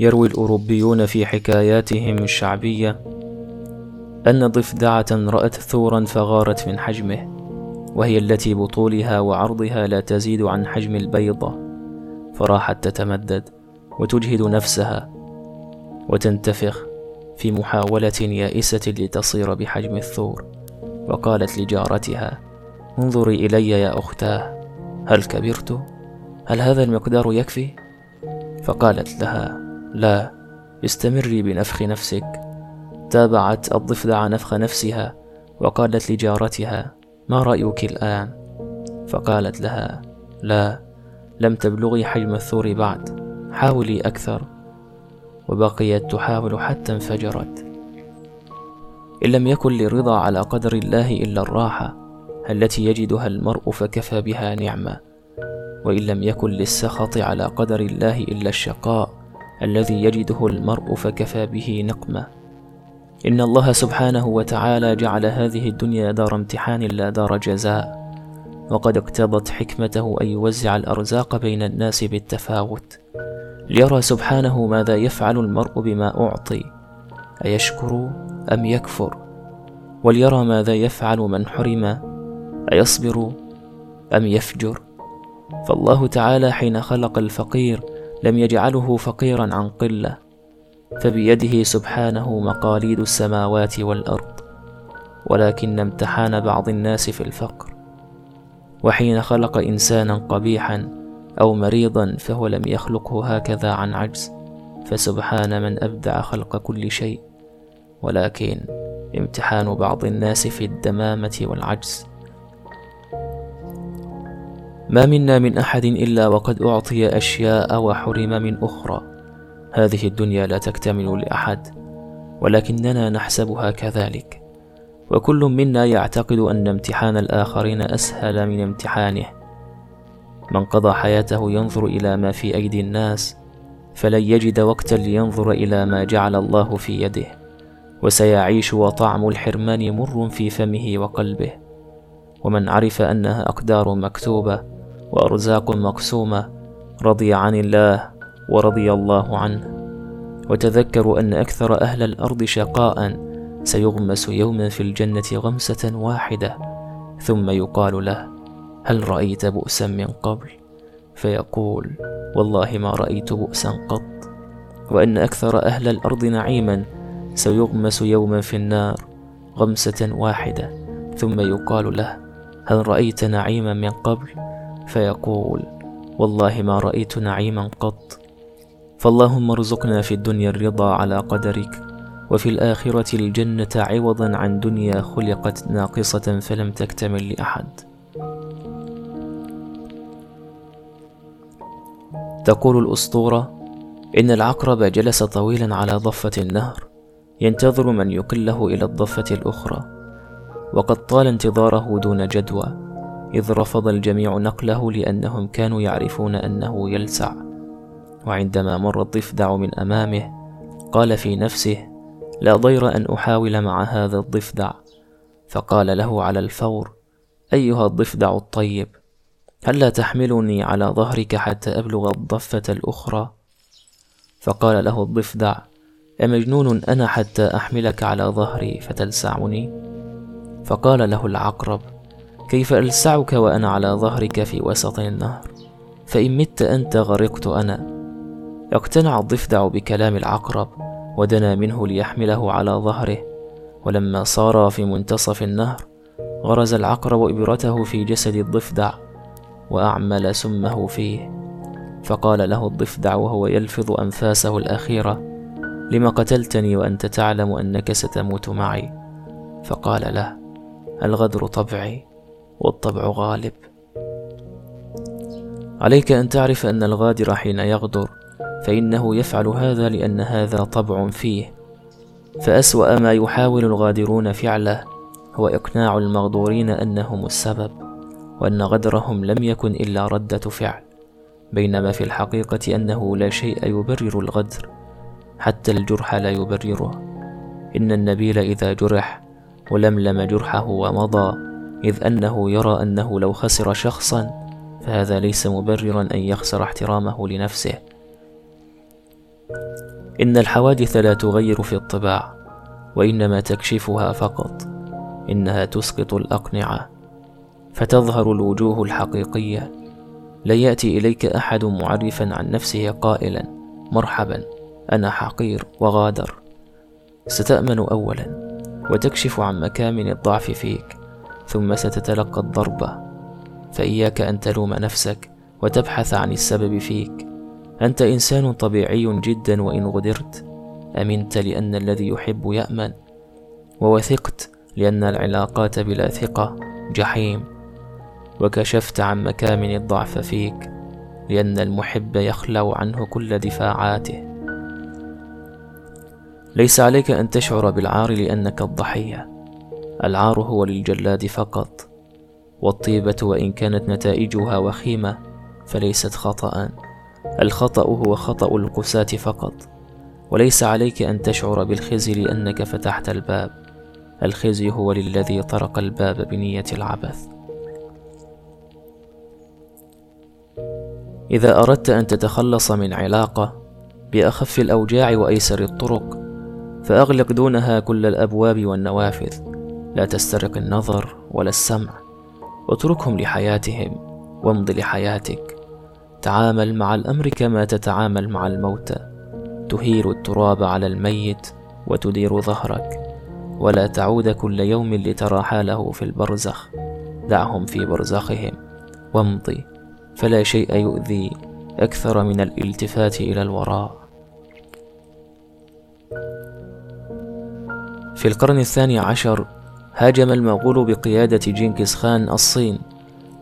يروي الأوروبيون في حكاياتهم الشعبية أن ضفدعة رأت ثورا فغارت من حجمه وهي التي بطولها وعرضها لا تزيد عن حجم البيضة فراحت تتمدد وتجهد نفسها وتنتفخ في محاولة يائسة لتصير بحجم الثور وقالت لجارتها انظري إلي يا أختاه هل كبرت؟ هل هذا المقدار يكفي؟ فقالت لها لا استمري بنفخ نفسك. تابعت الضفدع نفخ نفسها وقالت لجارتها ما رأيك الآن؟ فقالت لها لا لم تبلغي حجم الثور بعد حاولي أكثر. وبقيت تحاول حتى انفجرت. إن لم يكن للرضا على قدر الله إلا الراحة التي يجدها المرء فكفى بها نعمة. وإن لم يكن للسخط على قدر الله إلا الشقاء الذي يجده المرء فكفى به نقمة. إن الله سبحانه وتعالى جعل هذه الدنيا دار امتحان لا دار جزاء. وقد اقتضت حكمته أن يوزع الأرزاق بين الناس بالتفاوت. ليرى سبحانه ماذا يفعل المرء بما أعطي. أيشكر أم يكفر؟ وليرى ماذا يفعل من حرم؟ أيصبر أم يفجر؟ فالله تعالى حين خلق الفقير لم يجعله فقيرا عن قلة فبيده سبحانه مقاليد السماوات والأرض ولكن امتحان بعض الناس في الفقر. وحين خلق انسانا قبيحا أو مريضا فهو لم يخلقه هكذا عن عجز فسبحان من أبدع خلق كل شيء ولكن امتحان بعض الناس في الدمامة والعجز. ما منا من أحد إلا وقد أعطي أشياء وحرم من أخرى. هذه الدنيا لا تكتمل لأحد ولكننا نحسبها كذلك. وكل منا يعتقد أن امتحان الآخرين أسهل من امتحانه. من قضى حياته ينظر إلى ما في أيدي الناس فلن يجد وقتا لينظر إلى ما جعل الله في يده. وسيعيش وطعم الحرمان مر في فمه وقلبه. ومن عرف أنها أقدار مكتوبة وأرزاق مقسومة رضي عن الله ورضي الله عنه. وتذكروا أن أكثر أهل الأرض شقاء سيغمس يوما في الجنة غمسة واحدة ثم يقال له هل رأيت بؤسا من قبل؟ فيقول والله ما رأيت بؤسا قط. وأن أكثر أهل الأرض نعيما سيغمس يوما في النار غمسة واحدة ثم يقال له هل رأيت نعيما من قبل؟ فيقول والله ما رأيت نعيما قط. فاللهم ارزقنا في الدنيا الرضا على قدرك وفي الآخرة الجنة عوضا عن دنيا خلقت ناقصة فلم تكتمل لأحد. تقول الأسطورة إن العقرب جلس طويلا على ضفة النهر ينتظر من يقله إلى الضفة الأخرى وقد طال انتظاره دون جدوى. إذ رفض الجميع نقله لأنهم كانوا يعرفون أنه يلسع. وعندما مر الضفدع من أمامه قال في نفسه لا ضير أن أحاول مع هذا الضفدع. فقال له على الفور أيها الضفدع الطيب هل لا تحملني على ظهرك حتى أبلغ الضفة الأخرى؟ فقال له الضفدع أمجنون أنا حتى أحملك على ظهري فتلسعني. فقال له العقرب كيف ألسعك وأنا على ظهرك في وسط النهر؟ فإن مت أنت غرقت أنا. اقتنع الضفدع بكلام العقرب ودنا منه ليحمله على ظهره. ولما صار في منتصف النهر غرز العقرب إبرته في جسد الضفدع وأعمل سمه فيه. فقال له الضفدع وهو يلفظ أنفاسه الأخيرة لم قتلتني وأنت تعلم أنك ستموت معي؟ فقال له الغدر طبعي. والطبع غالب. عليك أن تعرف أن الغادر حين يغدر فإنه يفعل هذا لأن هذا طبع فيه. فأسوأ ما يحاول الغادرون فعله هو إقناع المغدورين أنهم السبب وأن غدرهم لم يكن إلا ردة فعل بينما في الحقيقة أنه لا شيء يبرر الغدر حتى الجرح لا يبرره. إن النبيل إذا جرح ولملم جرحه ومضى إذ أنه يرى أنه لو خسر شخصا فهذا ليس مبررا أن يخسر احترامه لنفسه. إن الحوادث لا تغير في الطباع وإنما تكشفها فقط. إنها تسقط الأقنعة. فتظهر الوجوه الحقيقية. لا يأتي إليك أحد معرفا عن نفسه قائلا مرحبا أنا حقير وغادر. ستأمن أولا وتكشف عن مكامن الضعف فيك. ثم ستتلقى الضربة. فإياك أن تلوم نفسك وتبحث عن السبب فيك. أنت إنسان طبيعي جدا وإن غدرت. أمنت لأن الذي يحب يأمن. ووثقت لأن العلاقات بلا ثقة جحيم. وكشفت عن مكامن الضعف فيك. لأن المحب يخلو عنه كل دفاعاته. ليس عليك أن تشعر بالعار لأنك الضحية. العار هو للجلاد فقط والطيبة وإن كانت نتائجها وخيمة فليست خطأ. الخطأ هو خطأ القساة فقط وليس عليك أن تشعر بالخزي لأنك فتحت الباب. الخزي هو للذي طرق الباب بنية العبث. إذا أردت أن تتخلص من علاقة بأخف الأوجاع وأيسر الطرق فأغلق دونها كل الأبواب والنوافذ. لا تسترق النظر ولا السمع. اتركهم لحياتهم وامض لحياتك. تعامل مع الأمر كما تتعامل مع الموتى تهير التراب على الميت وتدير ظهرك. ولا تعود كل يوم لترى حاله في البرزخ. دعهم في برزخهم وامضي فلا شيء يؤذي أكثر من الالتفات إلى الوراء. في القرن الثاني عشر هاجم المغول بقيادة جنكيز خان الصين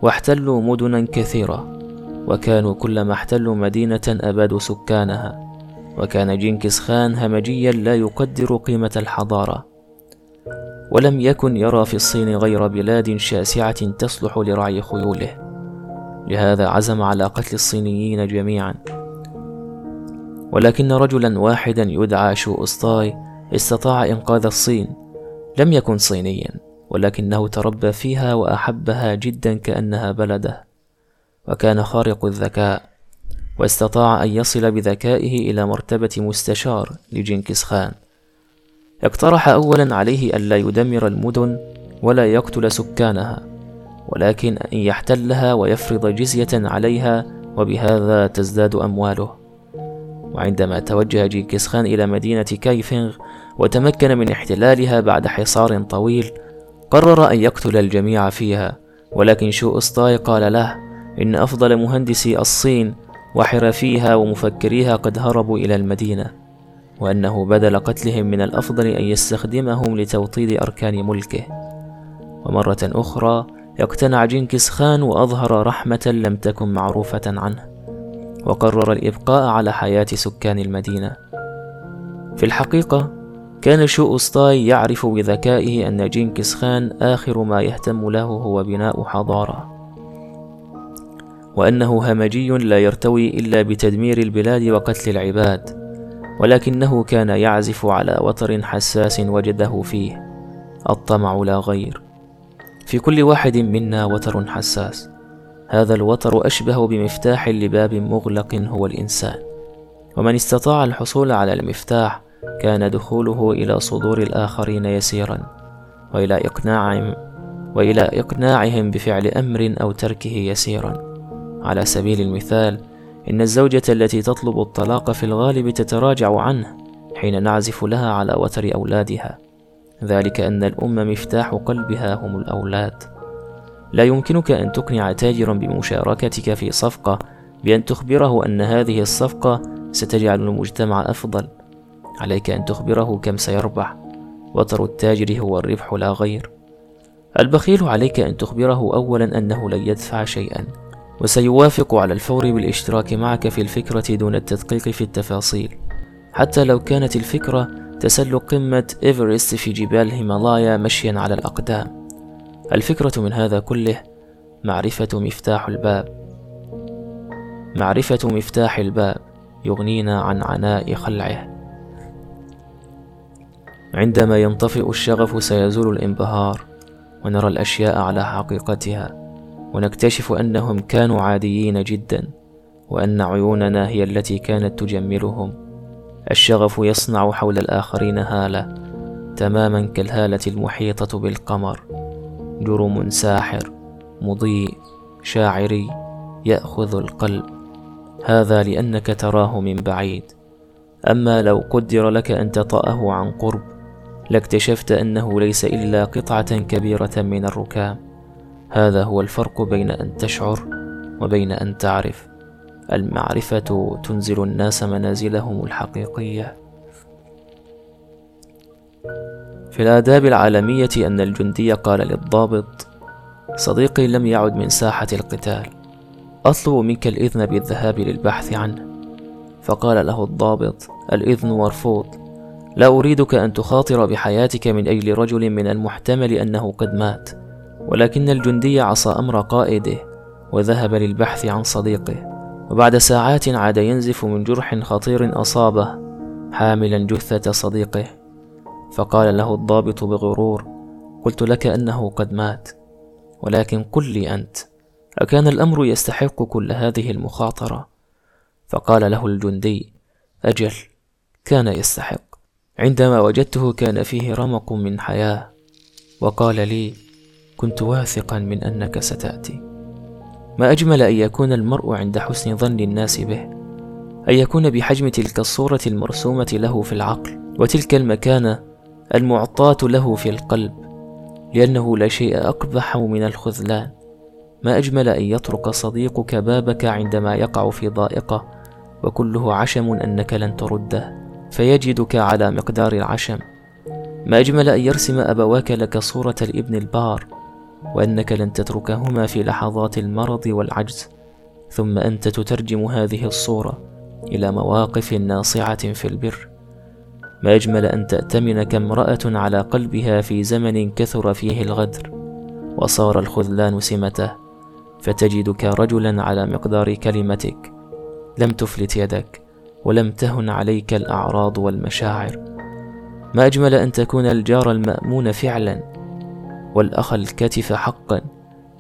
واحتلوا مدنا كثيرة وكانوا كلما احتلوا مدينة أبادوا سكانها وكان جنكيز خان همجيا لا يقدر قيمة الحضارة. ولم يكن يرى في الصين غير بلاد شاسعة تصلح لرعي خيوله. لهذا عزم على قتل الصينيين جميعا. ولكن رجلا واحدا يدعى شو أسطاي استطاع إنقاذ الصين. لم يكن صينيا ولكنه تربى فيها وأحبها جدا كأنها بلده وكان خارق الذكاء واستطاع أن يصل بذكائه إلى مرتبة مستشار لجنكيز خان. اقترح أولا عليه ألا يدمر المدن ولا يقتل سكانها ولكن أن يحتلها ويفرض جزية عليها وبهذا تزداد أمواله. وعندما توجه جينكيز خان إلى مدينة كايفنغ وتمكن من احتلالها بعد حصار طويل. قرر أن يقتل الجميع فيها ولكن شو أسطاي قال له إن أفضل مهندسي الصين وحرفيها ومفكريها قد هربوا إلى المدينة وأنه بدل قتلهم من الأفضل أن يستخدمهم لتوطيد أركان ملكه. ومرة أخرى اقتنع جنكيز خان وأظهر رحمة لم تكن معروفة عنه وقرر الإبقاء على حياة سكان المدينة. في الحقيقة كان شو أسطاي يعرف بذكائه أن جنكيز خان آخر ما يهتم له هو بناء حضارة. وأنه همجي لا يرتوي إلا بتدمير البلاد وقتل العباد ولكنه كان يعزف على وتر حساس وجده فيه الطمع لا غير. في كل واحد منا وتر حساس. هذا الوتر أشبه بمفتاح لباب مغلق هو الإنسان. ومن استطاع الحصول على المفتاح كان دخوله إلى صدور الآخرين يسيرا وإلى إقناعهم وإلى إقناعهم بفعل أمر أو تركه يسيرا. على سبيل المثال إن الزوجة التي تطلب الطلاق في الغالب تتراجع عنه حين نعزف لها على وتر أولادها. ذلك أن الأم مفتاح قلبها هم الأولاد. لا يمكنك أن تقنع تاجرا بمشاركتك في صفقة بأن تخبره أن هذه الصفقة ستجعل المجتمع أفضل. عليك أن تخبره كم سيربح. وتر التاجر هو الربح لا غير. البخيل عليك أن تخبره أولا أنه لن يدفع شيئا. وسيوافق على الفور بالإشتراك معك في الفكرة دون التدقيق في التفاصيل. حتى لو كانت الفكرة تسلق قمة إيفرست في جبال هيمالايا مشيا على الأقدام. الفكرة من هذا كله معرفة مفتاح الباب. معرفة مفتاح الباب يغنينا عن عناء خلعه. عندما ينطفئ الشغف سيزول الانبهار ونرى الأشياء على حقيقتها ونكتشف أنهم كانوا عاديين جدا وأن عيوننا هي التي كانت تجملهم. الشغف يصنع حول الآخرين هالة تماما كالهالة المحيطة بالقمر. جرم ساحر مضيء شاعري يأخذ القلب. هذا لأنك تراه من بعيد. أما لو قدر لك أن تطأه عن قرب لاكتشفت أنه ليس إلا قطعة كبيرة من الركام. هذا هو الفرق بين أن تشعر وبين أن تعرف. المعرفة تنزل الناس منازلهم الحقيقية. في الآداب العالمية أن الجندي قال للضابط صديقي لم يعد من ساحة القتال. أطلب منك الإذن بالذهاب للبحث عنه. فقال له الضابط الإذن مرفوض. لا أريدك أن تخاطر بحياتك من أجل رجل من المحتمل أنه قد مات ولكن الجندي عصى أمر قائده وذهب للبحث عن صديقه وبعد ساعات عاد ينزف من جرح خطير أصابه حاملا جثة صديقه فقال له الضابط بغرور قلت لك أنه قد مات ولكن قل لي أنت أكان الأمر يستحق كل هذه المخاطرة؟ فقال له الجندي أجل كان يستحق. عندما وجدته كان فيه رمق من حياة وقال لي كنت واثقا من أنك ستأتي. ما أجمل أن يكون المرء عند حسن ظن الناس به أن يكون بحجم تلك الصورة المرسومة له في العقل وتلك المكانة المعطاة له في القلب لأنه لا شيء أقبح من الخذلان. ما أجمل أن يطرق صديقك بابك عندما يقع في ضائقة وكله عشم أنك لن ترده. فيجدك على مقدار العشم. ما أجمل أن يرسم أبواك لك صورة الإبن البار وأنك لن تتركهما في لحظات المرض والعجز. ثم أنت تترجم هذه الصورة إلى مواقف ناصعة في البر. ما أجمل أن تأتمن كامرأة على قلبها في زمن كثر فيه الغدر. وصار الخذلان سمته فتجدك رجلا على مقدار كلمتك. لم تفلت يدك. ولم تهن عليك الأعراض والمشاعر. ما أجمل أن تكون الجار المأمون فعلا والأخ الكتف حقا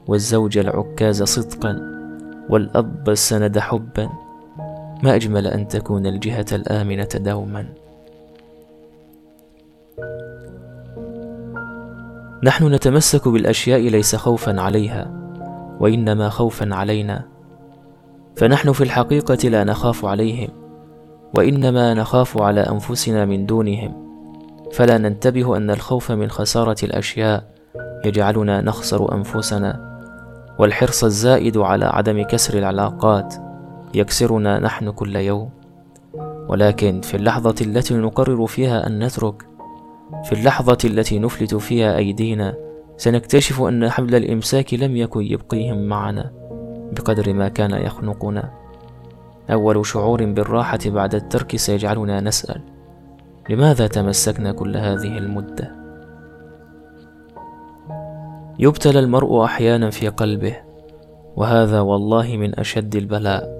والزوج العكاز صدقا والأب السند حبا. ما أجمل أن تكون الجهة الآمنة دوما. نحن نتمسك بالأشياء ليس خوفا عليها وإنما خوفا علينا. فنحن في الحقيقة لا نخاف عليهم. وإنما نخاف على أنفسنا من دونهم. فلا ننتبه أن الخوف من خسارة الأشياء يجعلنا نخسر أنفسنا. والحرص الزائد على عدم كسر العلاقات يكسرنا نحن كل يوم. ولكن في اللحظة التي نقرر فيها أن نترك في اللحظة التي نفلت فيها أيدينا سنكتشف أن حبل الإمساك لم يكن يبقيهم معنا بقدر ما كان يخنقنا. أول شعور بالراحة بعد الترك سيجعلنا نسأل لماذا تمسكنا كل هذه المدة؟ يبتلى المرء أحيانا في قلبه وهذا والله من أشد البلاء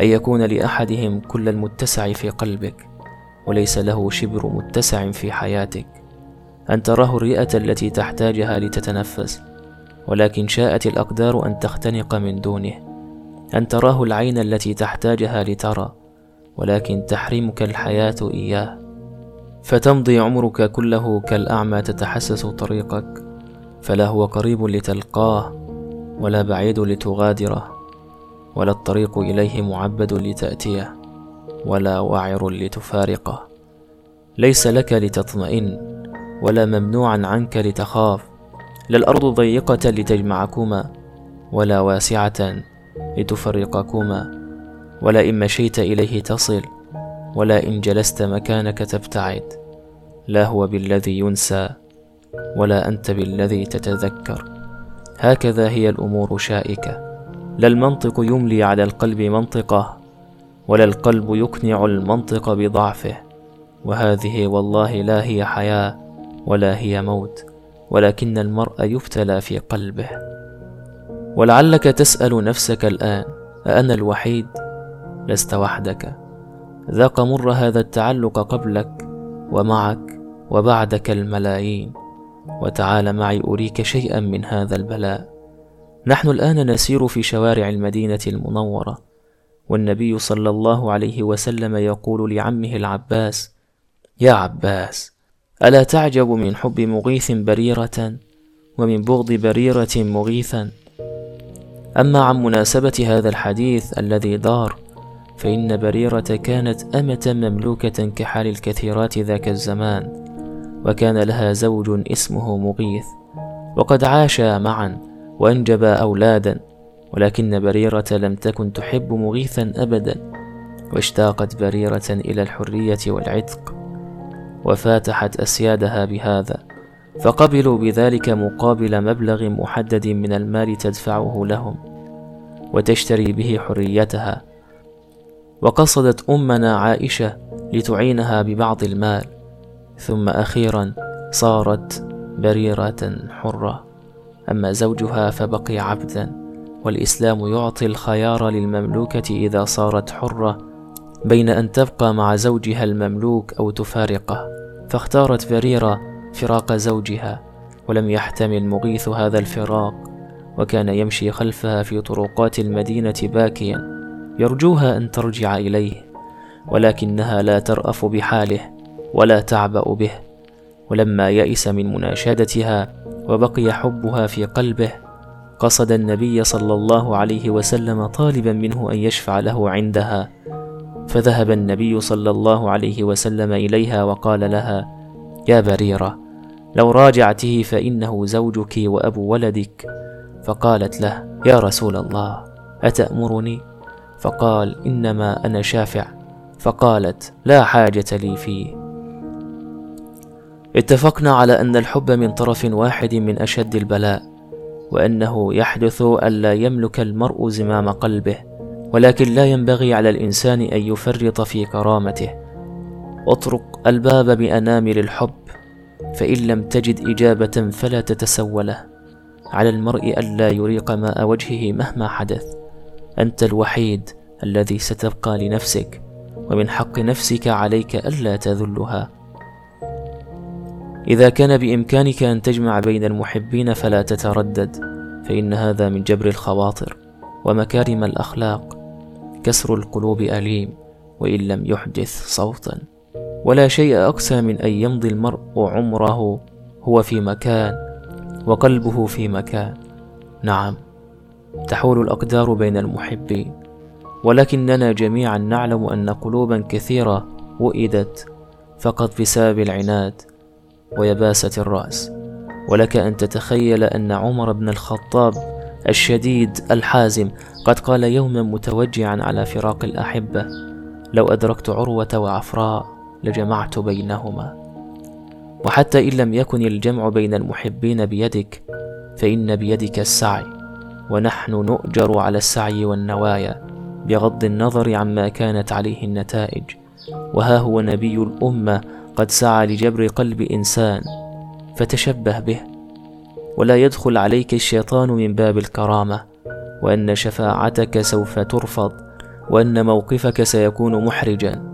أن يكون لأحدهم كل المتسع في قلبك وليس له شبر متسع في حياتك أن تراه الرئة التي تحتاجها لتتنفس ولكن شاءت الأقدار أن تختنق من دونه أن تراه العين التي تحتاجها لترى ولكن تحرمك الحياة إياه. فتمضي عمرك كله كالأعمى تتحسس طريقك فلا هو قريب لتلقاه ولا بعيد لتغادره ولا الطريق إليه معبد لتأتيه ولا وعر لتفارقه. ليس لك لتطمئن ولا ممنوعا عنك لتخاف. لا الأرض ضيقة لتجمعكما ولا واسعة لتفرقكما ولا إن مشيت إليه تصل ولا إن جلست مكانك تبتعد. لا هو بالذي ينسى ولا أنت بالذي تتذكر. هكذا هي الأمور شائكة. لا المنطق يملي على القلب منطقة ولا القلب يقنع المنطق بضعفه. وهذه والله لا هي حياة ولا هي موت ولكن المرء يبتلى في قلبه. ولعلك تسأل نفسك الآن أأنا الوحيد؟ لست وحدك. ذاق مر هذا التعلق قبلك ومعك وبعدك الملايين. وتعال معي أريك شيئا من هذا البلاء. نحن الآن نسير في شوارع المدينة المنورة. والنبي صلى الله عليه وسلم يقول لعمه العباس يا عباس ألا تعجب من حب مغيث بريرة ومن بغض بريرة مغيثا؟ أما عن مناسبة هذا الحديث الذي دار فإن بريرة كانت أمة مملوكة كحال الكثيرات ذاك الزمان وكان لها زوج اسمه مغيث وقد عاشا معا وانجبا أولادا ولكن بريرة لم تكن تحب مغيثا ابدا واشتاقت بريرة إلى الحرية والعتق وفاتحت أسيادها بهذا. فقبلوا بذلك مقابل مبلغ محدد من المال تدفعه لهم وتشتري به حريتها. وقصدت أمنا عائشة لتعينها ببعض المال ثم أخيرا صارت بريرة حرة. أما زوجها فبقي عبدا والإسلام يعطي الخيار للمملوكة إذا صارت حرة بين أن تبقى مع زوجها المملوك أو تفارقه. فاختارت بريرة فراق زوجها ولم يحتمل مغيث هذا الفراق وكان يمشي خلفها في طرقات المدينة باكيا. يرجوها أن ترجع إليه ولكنها لا ترأف بحاله ولا تعبأ به. ولما يئس من مناشدتها وبقي حبها في قلبه قصد النبي صلى الله عليه وسلم طالبا منه أن يشفع له عندها. فذهب النبي صلى الله عليه وسلم إليها وقال لها يا بريرة لو راجعته فإنه زوجك وأبو ولدك. فقالت له يا رسول الله أتأمرني؟ فقال إنما أنا شافع. فقالت لا حاجة لي فيه. اتفقنا على أن الحب من طرف واحد من أشد البلاء وأنه يحدث الا يملك المرء زمام قلبه ولكن لا ينبغي على الإنسان أن يفرط في كرامته. اطرق الباب بأنامل الحب. فإن لم تجد إجابة فلا تتسوله على المرء ألا يريق ماء وجهه مهما حدث. أنت الوحيد الذي ستبقى لنفسك ومن حق نفسك عليك ألا تذلها. إذا كان بإمكانك أن تجمع بين المحبين فلا تتردد فإن هذا من جبر الخواطر ومكارم الأخلاق. كسر القلوب أليم وإن لم يحدث صوتا. ولا شيء أقسى من أن يمضي المرء عمره هو في مكان وقلبه في مكان. نعم تحول الأقدار بين المحبين ولكننا جميعا نعلم أن قلوبا كثيرة وئدت فقط بسبب العناد ويباسة الرأس. ولك أن تتخيل أن عمر بن الخطاب الشديد الحازم قد قال يوما متوجعا على فراق الأحبة لو أدركت عروة وعفراء لجمعت بينهما. وحتى إن لم يكن الجمع بين المحبين بيدك فإن بيدك السعي ونحن نؤجر على السعي والنوايا بغض النظر عما كانت عليه النتائج. وها هو نبي الأمة قد سعى لجبر قلب إنسان فتشبه به. ولا يدخل عليك الشيطان من باب الكرامة وإن شفاعتك سوف ترفض وإن موقفك سيكون محرجا.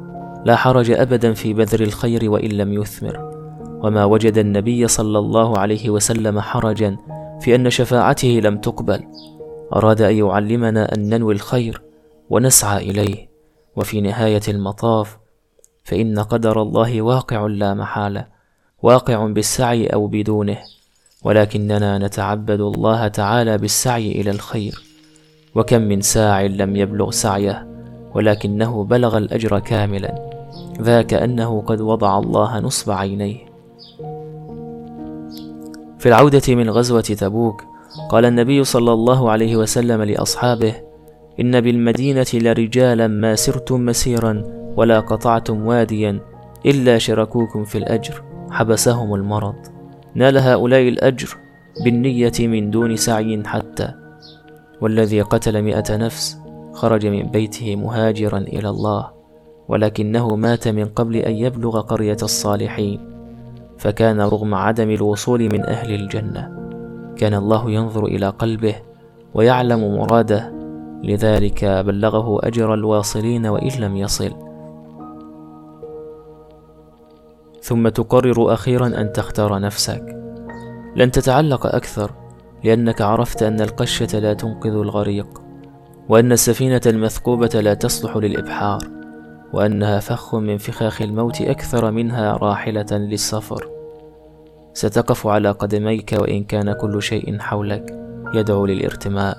لا حرج ابدا في بذر الخير وإن لم يثمر. وما وجد النبي صلى الله عليه وسلم حرجا في أن شفاعته لم تقبل. أراد أن يعلمنا أن ننوي الخير ونسعى إليه. وفي نهاية المطاف فإن قدر الله واقع لا محالة واقع بالسعي أو بدونه. ولكننا نتعبد الله تعالى بالسعي إلى الخير. وكم من ساع لم يبلغ سعيه ولكنه بلغ الأجر كاملا. ذاك أنه قد وضع الله نصب عينيه. في العودة من غزوة تبوك قال النبي صلى الله عليه وسلم لأصحابه إن بالمدينة لرجالا ما سرتم مسيرا ولا قطعتم واديا إلا شركوكم في الأجر حبسهم المرض. نال هؤلاء الأجر بالنية من دون سعي حتى والذي قتل مئة نفس خرج من بيته مهاجرا إلى الله. ولكنه مات من قبل أن يبلغ قرية الصالحين فكان رغم عدم الوصول من أهل الجنة كان الله ينظر إلى قلبه ويعلم مراده لذلك بلغه أجر الواصلين وإن لم يصل. ثم تقرر أخيرا أن تختار نفسك. لن تتعلق أكثر لأنك عرفت أن القشة لا تنقذ الغريق وأن السفينة المثقوبة لا تصلح للإبحار. وأنها فخ من فخاخ الموت أكثر منها راحلة للسفر. ستقف على قدميك وإن كان كل شيء حولك يدعو للارتماء.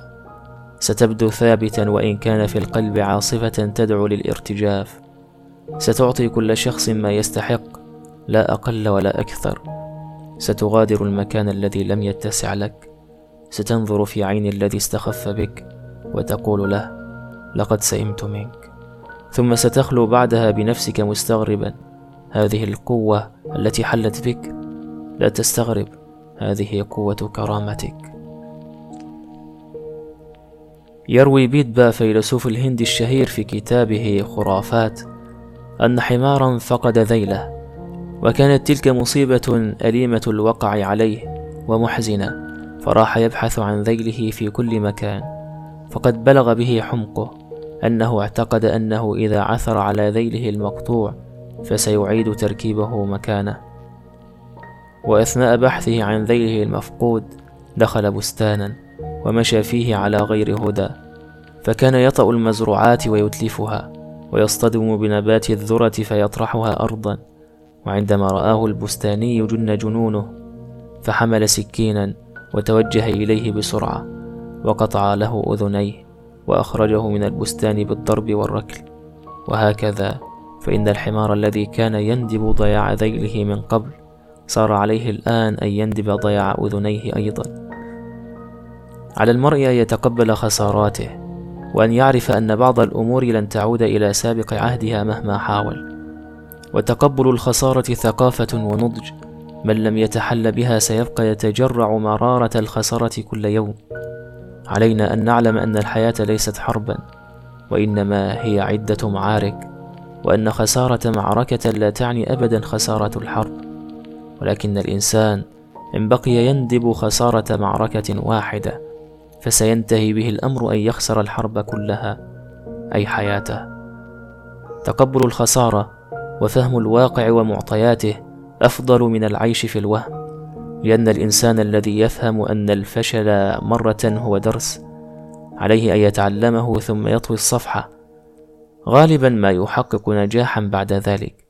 ستبدو ثابتا وإن كان في القلب عاصفة تدعو للارتجاف. ستعطي كل شخص ما يستحق لا أقل ولا أكثر. ستغادر المكان الذي لم يتسع لك. ستنظر في عين الذي استخف بك وتقول له لقد سئمت منك. ثم ستخلو بعدها بنفسك مستغربا. هذه القوة التي حلت بك لا تستغرب. هذه قوة كرامتك. يروي بيتبا فيلسوف الهند الشهير في كتابه خرافات أن حمارا فقد ذيله وكانت تلك مصيبة أليمة الوقع عليه ومحزنة فراح يبحث عن ذيله في كل مكان فقد بلغ به حمقه. أنه اعتقد أنه إذا عثر على ذيله المقطوع فسيعيد تركيبه مكانه. وأثناء بحثه عن ذيله المفقود دخل بستانا ومشى فيه على غير هدى فكان يطأ المزروعات ويتلفها ويصطدم بنبات الذرة فيطرحها أرضا وعندما رآه البستاني جن جنونه فحمل سكينا وتوجه إليه بسرعة وقطع له أذنيه. وأخرجه من البستان بالضرب والركل. وهكذا فإن الحمار الذي كان يندب ضياع ذيله من قبل صار عليه الآن أن يندب ضياع أذنيه أيضا. على المرء أن يتقبل خساراته وأن يعرف أن بعض الأمور لن تعود إلى سابق عهدها مهما حاول. وتقبل الخسارة ثقافة ونضج من لم يتحل بها سيبقى يتجرع مرارة الخسارة كل يوم. علينا أن نعلم أن الحياة ليست حربا وإنما هي عدة معارك وأن خسارة معركة لا تعني أبدا خسارة الحرب. ولكن الإنسان إن بقي يندب خسارة معركة واحدة فسينتهي به الأمر أن يخسر الحرب كلها أي حياته. تقبل الخسارة وفهم الواقع ومعطياته أفضل من العيش في الوهم. لأن الإنسان الذي يفهم أن الفشل مرة هو درس عليه أن يتعلمه ثم يطوي الصفحة غالبا ما يحقق نجاحا بعد ذلك.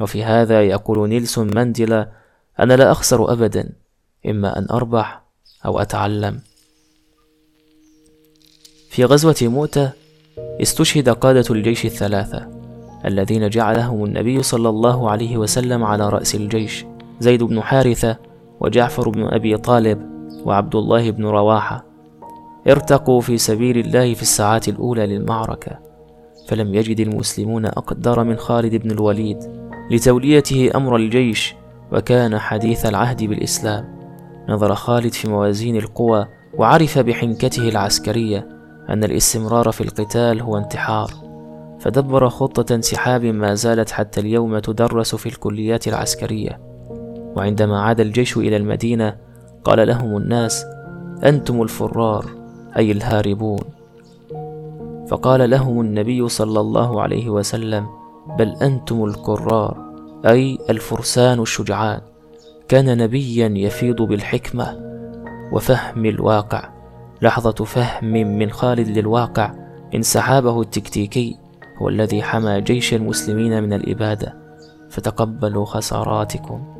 وفي هذا يقول نيلسون مانديلا أنا لا أخسر أبدا إما أن أربح أو أتعلم. في غزوة موتة استشهد قادة الجيش الثلاثة الذين جعلهم النبي صلى الله عليه وسلم على رأس الجيش زيد بن حارثة وجعفر بن أبي طالب وعبد الله بن رواحة ارتقوا في سبيل الله في الساعات الأولى للمعركة فلم يجد المسلمون أقدر من خالد بن الوليد لتوليته أمر الجيش وكان حديث العهد بالإسلام. نظر خالد في موازين القوى وعرف بحنكته العسكرية أن الاستمرار في القتال هو انتحار فدبر خطة انسحاب ما زالت حتى اليوم تدرس في الكليات العسكرية. وعندما عاد الجيش إلى المدينة قال لهم الناس أنتم الفرار أي الهاربون. فقال لهم النبي صلى الله عليه وسلم بل أنتم الكرار أي الفرسان الشجعان. كان نبيا يفيض بالحكمة وفهم الواقع. لحظة فهم من خالد للواقع انسحابه التكتيكي هو الذي حمى جيش المسلمين من الإبادة. فتقبلوا خساراتكم.